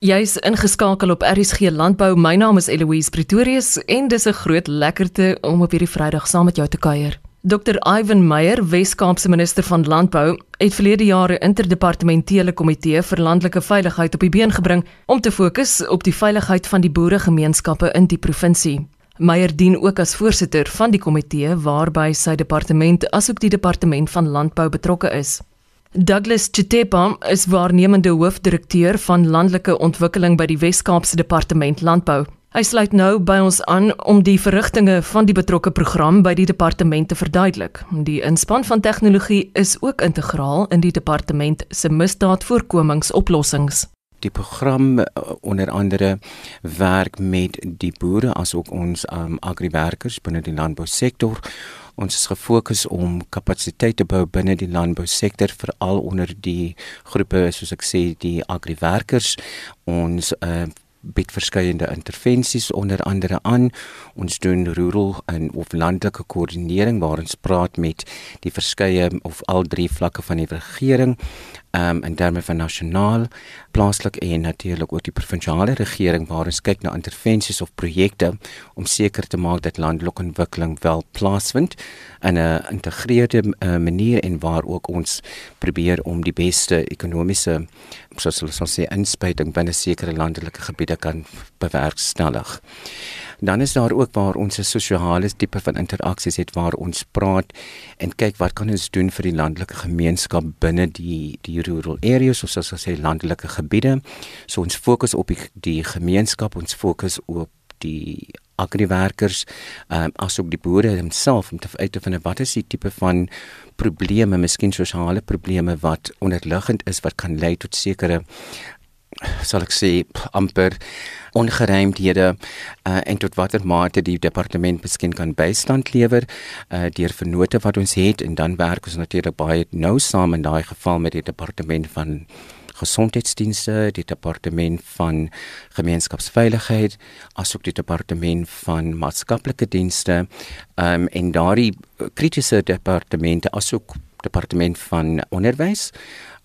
Jy's ingeskakel op RSG Landbou. My naam is Eloise Pretorius en dis 'n groot lekkerte om op hierdie Vrydag saam met jou te kuier. Dr. Ivan Meyer, Wes-Kaapse minister van Landbou, het verlede jaar 'n interdepartementele komitee vir landelike veiligheid op die been gebring om te fokus op die veiligheid van die boeregemeenskappe in die provinsie. Meyer dien ook as voorsitter van die komitee waarby sy departement asook die departement van landbou betrokke is. Douglas Chitepa is waarnemende hoofdirekteur van landelike ontwikkeling by die Wes-Kaapse Departement Landbou. Hy sluit nou by ons aan om die verrigtinge van die betrokke program by die departement te verduidelik. Die inspann van tegnologie is ook integraal in die departement se misdaadvoorkomingsoplossings. Die program uh, onder andere werk met die boere asook ons um, agriwerkers binne die landbousektor Ons is gefokus om kapasiteit te bou binne die landbousektor veral onder die groepe soos ek sê die agriwerkers. Ons uh, bied verskeiende intervensies onder andere aan. Ons doen rural en of landelike koördinering waar ons praat met die verskeie of al drie vlakke van die regering um, in terme van nasionaal, plaaslik en natuurlik ook die provinsiale regering waar ons kyk na intervensies of projekte om seker te maak dat landelike ontwikkeling wel plaasvind in 'n geïntegreerde uh, manier en waar ook ons probeer om die beste ekonomiese soos hulle sê inspuiting binne sekere landelike gebiede kan bewerkstellig. Dan is daar ook waar ons 'n sosiale tipe van interaksies het waar ons praat en kyk wat kan ons doen vir die landelike gemeenskap binne die die rural areas of soos ons sê landelike gebiede. So ons fokus op die, die gemeenskap, ons fokus op die agriwerkers, ehm um, asook die boere homself om te uit te vind wat is die tipe van probleme, miskien sosiale probleme wat onderliggend is wat kan lei tot sekere sal ek sê amper ongeruimdhede uh, en tot watter mate die departement miskien kan bystand lewer uh, deur vennote wat ons het en dan werk ons natuurlik baie nou saam in daai geval met die departement van gesondheidsdienste, die departement van gemeenskapsveiligheid, asook die departement van maatskaplike dienste, um, en daardie kritiese departemente asook departement van onderwys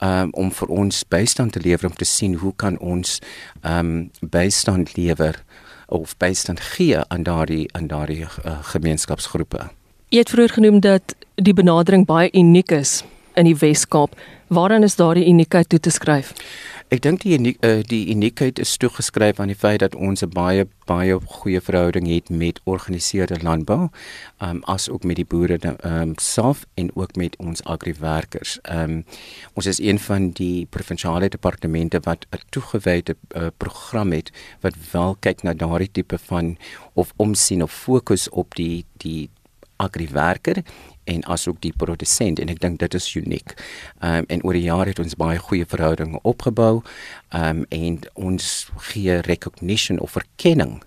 um, om vir ons bystand te lewer om te sien hoe kan ons um, bystand lewer of bystand gee aan daardie aan daardie uh, gemeenskapsgroepe. Jy het vroeër genoem dat die benadering baie uniek is in die Wes-Kaap. Waaraan is daardie uniekheid toe te skryf? Ek dink die uniek, uh, die uniekheid is toegeskryf aan die feit dat ons 'n baie baie goeie verhouding het met organiseerde landbou, um, as ook met die boere um, self en ook met ons agriwerkers. Um, ons is een van die provinsiale departemente wat 'n toegewyde uh, program het wat wel kyk na daardie tipe van of omsien of fokus op die die agriwerker en asook die produsent en ek dink dit is uniek. Ehm um, en oor die jare het ons baie goeie verhoudinge opgebou. Ehm um, en ons gee recognition of erkenning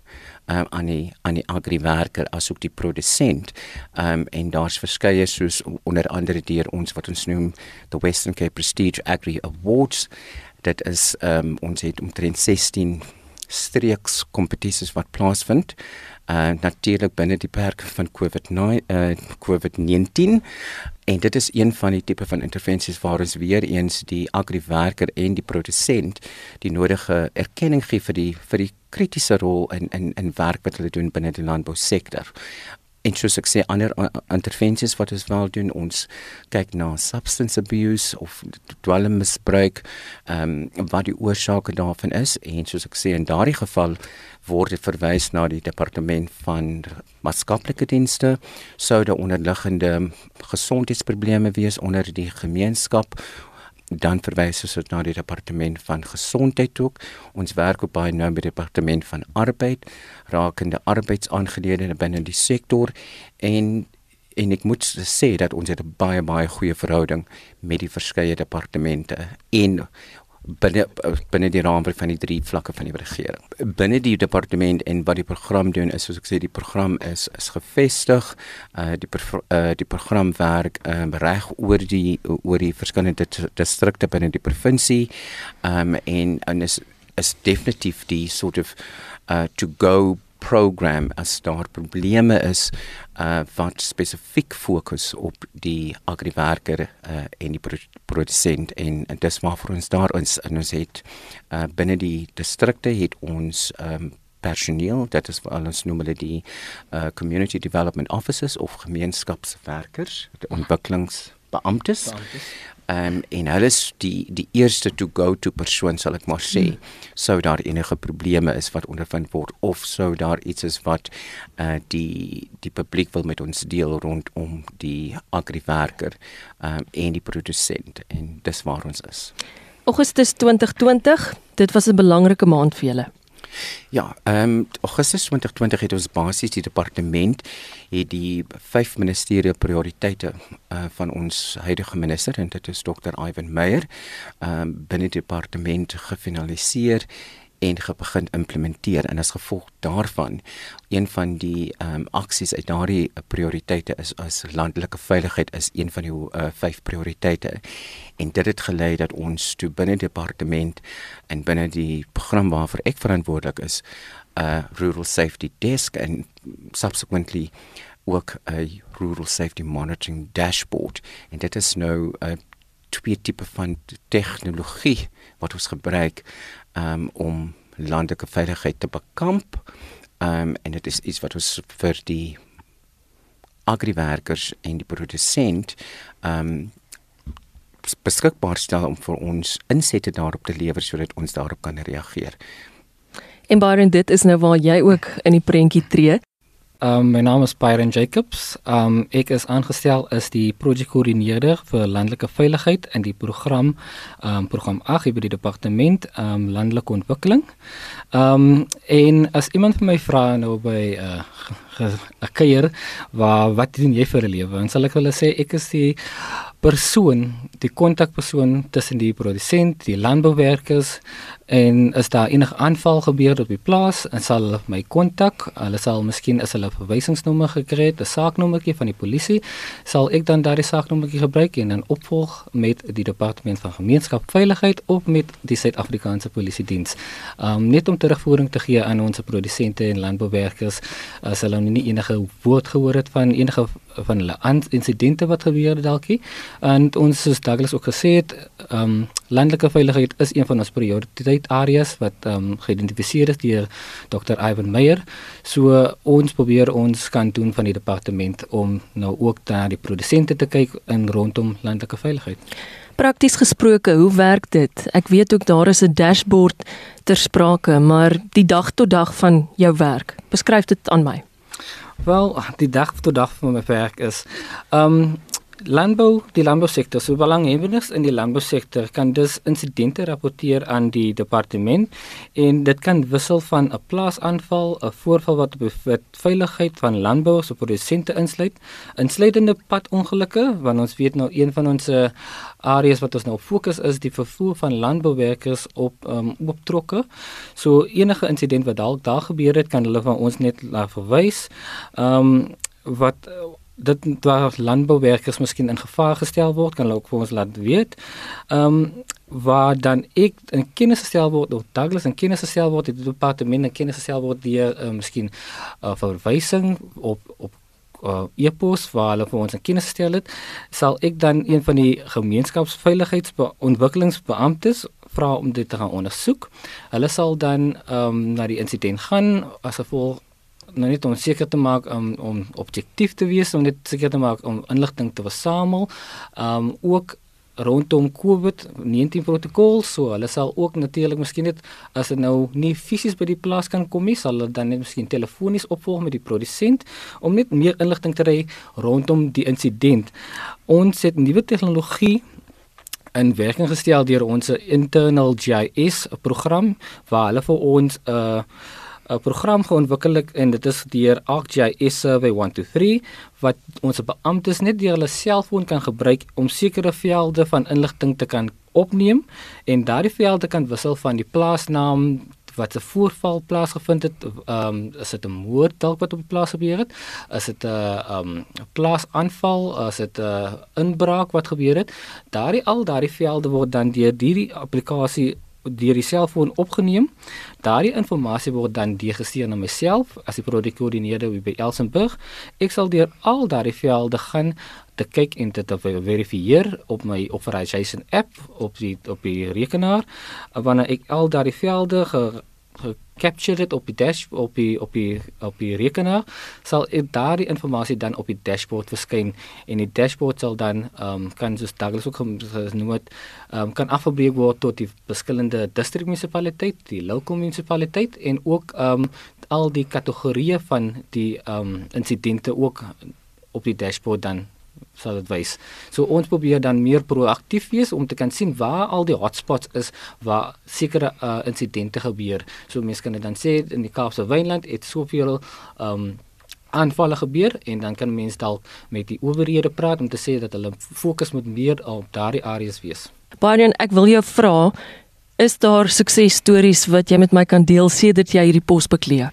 um, aan die aan die agriwerker asook die produsent. Ehm um, en daar's verskeie soos onder andere deur ons wat ons noem the Western Cape Prestige Agri Awards. Dit is ehm um, ons het omtrent 16 streeks kompetisies wat plaasvind uh natuurlik binne die perke van COVID-19 uh COVID-19 en dit is een van die tipe van intervensies waar ons weer eens die agriwerker en die produsent die nodige erkenning gee vir die vir die kritiese rol in in in werk wat hulle doen binne die landbousektor en soos ek sê ander intervensies wat ons wel doen ons kyk na substance abuse of dwelmmisbruik ehm um, wat die oorsake daarvan is. En soos ek sê in daardie geval word dit verwys na die departement van maatskaplike dienste. Sou daar onderliggende gesondheidsprobleme wees onder die gemeenskap dan verwys ons na die departement van gesondheid ook. Ons werk ook baie nou met die departement van arbeid rakende arbeidsaangeleenthede binne die sektor en en ek moet sê dat ons het 'n baie baie goeie verhouding met die verskeie departemente en binne binne die raamwerk van die drie vlakke van die regering. Binne die departement en wat die program doen is soos ek sê die program is is gevestig. Uh die uh die program werk um, reg oor die oor die verskillende distrikte binne die provinsie. Um en en is is definitief die sort of uh to go program as daar probleme is uh wat spesifiek fokus op die agriwerker uh en die produsent en, en dis maar vir ons daar ons en ons het uh binne die distrikte het ons um personeel dit is vir ons noem hulle die uh community development officers of gemeenskapswerkers ontwikkelingsbeamptes Ehm um, en hulle is die die eerste to go to persoon sal ek maar sê. Hmm. Sou daar enige probleme is wat ondervind word of sou daar iets is wat eh uh, die die publiek wil met ons deel rondom die agriwerker ehm um, en die produsent en dis waar ons is. Augustus 2020, dit was 'n belangrike maand vir julle. Ja, ehm um, Augustus 2020 het ons basies die departement het die vyf ministerie prioriteite uh, van ons huidige minister en dit is Dr. Ivan Meyer ehm um, binne die departement gefinaliseer en begin implementeer en as gevolg daarvan een van die ehm um, aksies uit daardie prioriteite is as landelike veiligheid is een van die uh, vyf prioriteite. En dit het gelei dat ons toe binne departement en binne die program waarvoor ek verantwoordelik is 'n uh, rural safety desk en subsequently ook 'n rural safety monitoring dashboard. En dit is nou 'n uh, twee tipe van tegnologie wat ons gebruik um, om landelike veiligheid te bekamp. Um, en dit is iets wat ons vir die agriwerkers en die produsent um beskikbaar stel om vir ons insette daarop te lewer sodat ons daarop kan reageer. En Byron, dit is nou waar jy ook in die prentjie tree. Um, my naam is Byron Jacobs. Um, ek is aangestel as die projekkoördineerder vir landelike veiligheid in die program um, program 8 by die departement um, landelike ontwikkeling. Um, en as iemand vir my vra nou by 'n uh, 'n kuier waar wat doen jy vir 'n lewe? Dan sal ek hulle sê ek is die persoon, die kontakpersoon tussen die produsent, die landbouwerkers en as daar enige aanval gebeur op die plaas, sal hulle my kontak. Hulle sal miskien as hulle 'n verwysingsnommer gekry het, 'n saaknommertjie van die polisie, sal ek dan daardie saaknommertjie gebruik en dan opvolg met die departement van gemeenskapsveiligheid of met die Suid-Afrikaanse Polisie diens. Um net om terugvoering te gee aan ons produsente en landbouwerkers as hulle nie enige woord gehoor het van enige van hulle insidente wat gebeur het dalkie. En ons soos Douglas ook gesê het, um, landelike veiligheid is een van ons prioriteit areas wat ehm um, geïdentifiseer is deur Dr. Ivan Meyer. So ons probeer ons kan doen van die departement om nou ook na die produsente te kyk in rondom landelike veiligheid. Prakties gesproke, hoe werk dit? Ek weet ook daar is 'n dashboard ter sprake, maar die dag tot dag van jou werk. Beskryf dit aan my. Wel, die dag tot dag van my werk is ehm um, landbou, die landbousektor, so belanghebbendes in die landbousektor kan dus insidente rapporteer aan die departement en dit kan wissel van 'n plaasaanval, 'n voorval wat bevat veiligheid van landbou se produsente insluit, insluitende padongelukke, want ons weet nou een van ons areas wat ons nou fokus is die vervoer van landbouwerkers op um, optrokke. So enige insident wat dalk daar gebeur het, kan hulle van ons net laat verwys. Ehm um, wat dit waar landbouwerkers miskien in gevaar gestel word, kan hulle ook vir ons laat weet. Ehm um, waar dan ek in kennis gestel word of Douglas in kennis gestel word, die departement in kennis gestel word deur uh, miskien 'n uh, verwysing op op uh, e-pos waar hulle vir ons in kennis gestel het, sal ek dan een van die gemeenskapsveiligheidsontwikkelingsbeamptes vra om dit te gaan ondersoek. Hulle sal dan ehm um, na die insident gaan as gevolg nou net om seker te maak um, om objektief te wees om net seker te maak om inligting te versamel. Um ook rondom COVID-19 protokol so hulle sal ook natuurlik miskien net as dit nou nie fisies by die plaas kan kom nie sal hulle dan net miskien telefonies opvolg met die produsent om net meer inligting te kry rondom die insident. Ons het nuwe tegnologie in werking gestel deur ons internal GIS program waar hulle vir ons 'n uh, 'n program geontwikkel en dit is deur ArcGIS Survey 123 wat ons beamptes net deur hulle selfoon kan gebruik om sekere velde van inligting te kan opneem en daardie velde kan wissel van die plaasnaam wat 'n voorval plaasgevind het, ehm um, is dit 'n moord dalk wat op die plaas gebeur het? Is dit 'n ehm um, plaasaanval? Is dit 'n inbraak wat gebeur het? Daardie al daardie velde word dan deur hierdie applikasie deur die selfoon opgeneem. Daardie inligting word dan deurgestuur na myself as die projekkoördineerder by Elsenburg. Ek sal deur al daardie velde gaan te kyk en dit te verifieer op my Authorization app op die op die rekenaar wanneer ek al daardie velde ge, capture dit op die dash op die op die op die rekenaar sal daardie inligting dan op die dashboard verskyn en die dashboard sal dan um, kan soos Douglas ook genoem het um, kan afgebreek word tot die verskillende distrikmunisipaliteit, die local munisipaliteit en ook um, al die kategorieë van die um, insidente ook op die dashboard dan sal dit wys. So ons probeer dan meer proaktief wees om te kan sien waar al die hotspots is waar sekere uh, insidente gebeur. So mense kan dit dan sê in die Kaapse Wynland het soveel ehm um, aanvalle gebeur en dan kan mense dalk met die owerhede praat om te sê dat hulle fokus moet meer op daardie areas wees. Baie ek wil jou vra is daar suksesstories wat jy met my kan deel sedert jy hierdie pos bekleë?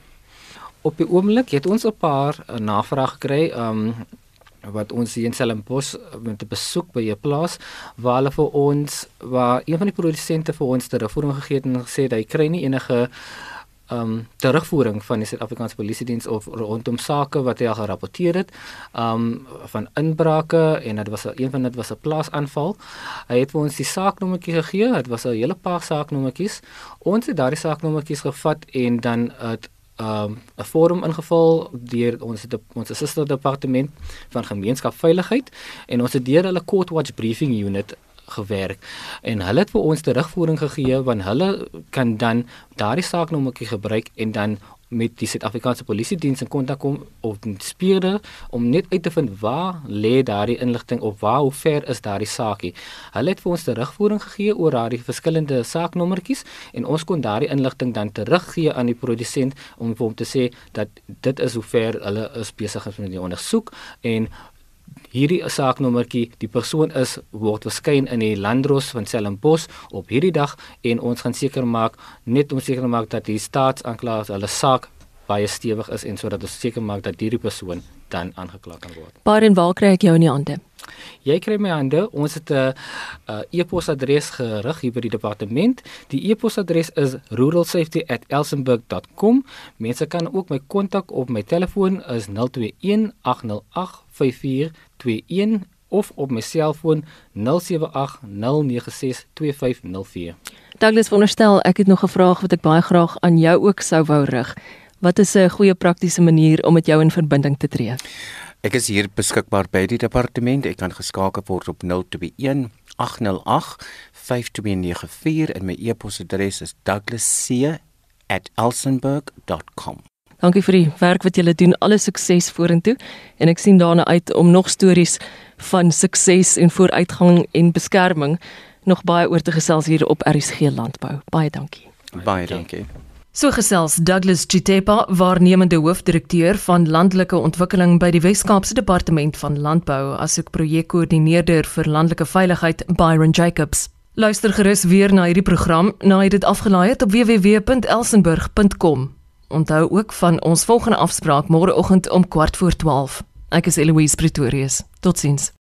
Op die oomblik het ons 'n paar uh, navraag gekry. Ehm um, wat ons hier in Stellenbosch met 'n besoek by 'n plaas waar hulle vir ons waar een van die produsente vir ons terugvoering gegee het en gesê hy kry nie enige um terugvoering van die Suid-Afrikaanse Polisie Diens of rondom sake wat hy al gerapporteer het um van inbrake en dit was een van dit was 'n plaasaanval. Hy het vir ons die saaknommertjie gegee. Dit was 'n hele paar saaknommertjies. Ons het daardie saaknommertjies gevat en dan het um, 'n forum ingevul deur ons het ons assistent departement van gemeenskapsveiligheid en ons het deur hulle court watch briefing unit gewerk en hulle het vir ons terugvoering gegee want hulle kan dan daardie saaknommertjie gebruik en dan met die Suid-Afrikaanse Polisie Diens in kontak kom of speurder om net uit te vind waar lê daardie inligting of waar hoe ver is daardie saakie. Hulle het vir ons terugvoering gegee oor daardie verskillende saaknommertjies en ons kon daardie inligting dan teruggee aan die produsent om vir hom te sê dat dit is hoe ver hulle is besig met die ondersoek en hierdie saaknommertjie, die persoon is word verskyn in die landros van Stellenbosch op hierdie dag en ons gaan seker maak net om seker maak dat die staatsaanklaers hulle saak baie stewig is en sodat ons seker maak dat hierdie persoon dan aangekla kan word. Waar en waar kry ek jou in die hande? Jy kry my hande. Ons het 'n e-posadres gerig hier by die departement. Die e-posadres is ruralsafety@elsenburg.com. Mense kan ook my kontak op my telefoon is 021 808 5421 of op my selfoon 0780962504. Douglas wonderstel, ek het nog 'n vraag wat ek baie graag aan jou ook sou wou rig. Wat is 'n goeie praktiese manier om met jou in verbinding te tree? Ek is hier beskikbaar by die departement. Ek kan geskakel word op 021 808 5294 en my e-posadres is douglasc@elsenburg.com. Dankie vir die werk wat julle doen. Alle sukses vorentoe en ek sien daarna uit om nog stories van sukses en vooruitgang en beskerming nog baie oor te gesels hier op RSG Landbou. Baie dankie. Baie dankie. So gesels Douglas Chitepa, waarnemende hoofdirekteur van landelike ontwikkeling by die Wes-Kaapse Departement van Landbou, asook projekkoördineerder vir landelike veiligheid Byron Jacobs. Luister gerus weer na hierdie program, na dit afgelaai het op www.elsenburg.com. Onthou ook van ons volgende afspraak môreoggend om 12:15. Ek is Eloise Pretorius. Totsiens.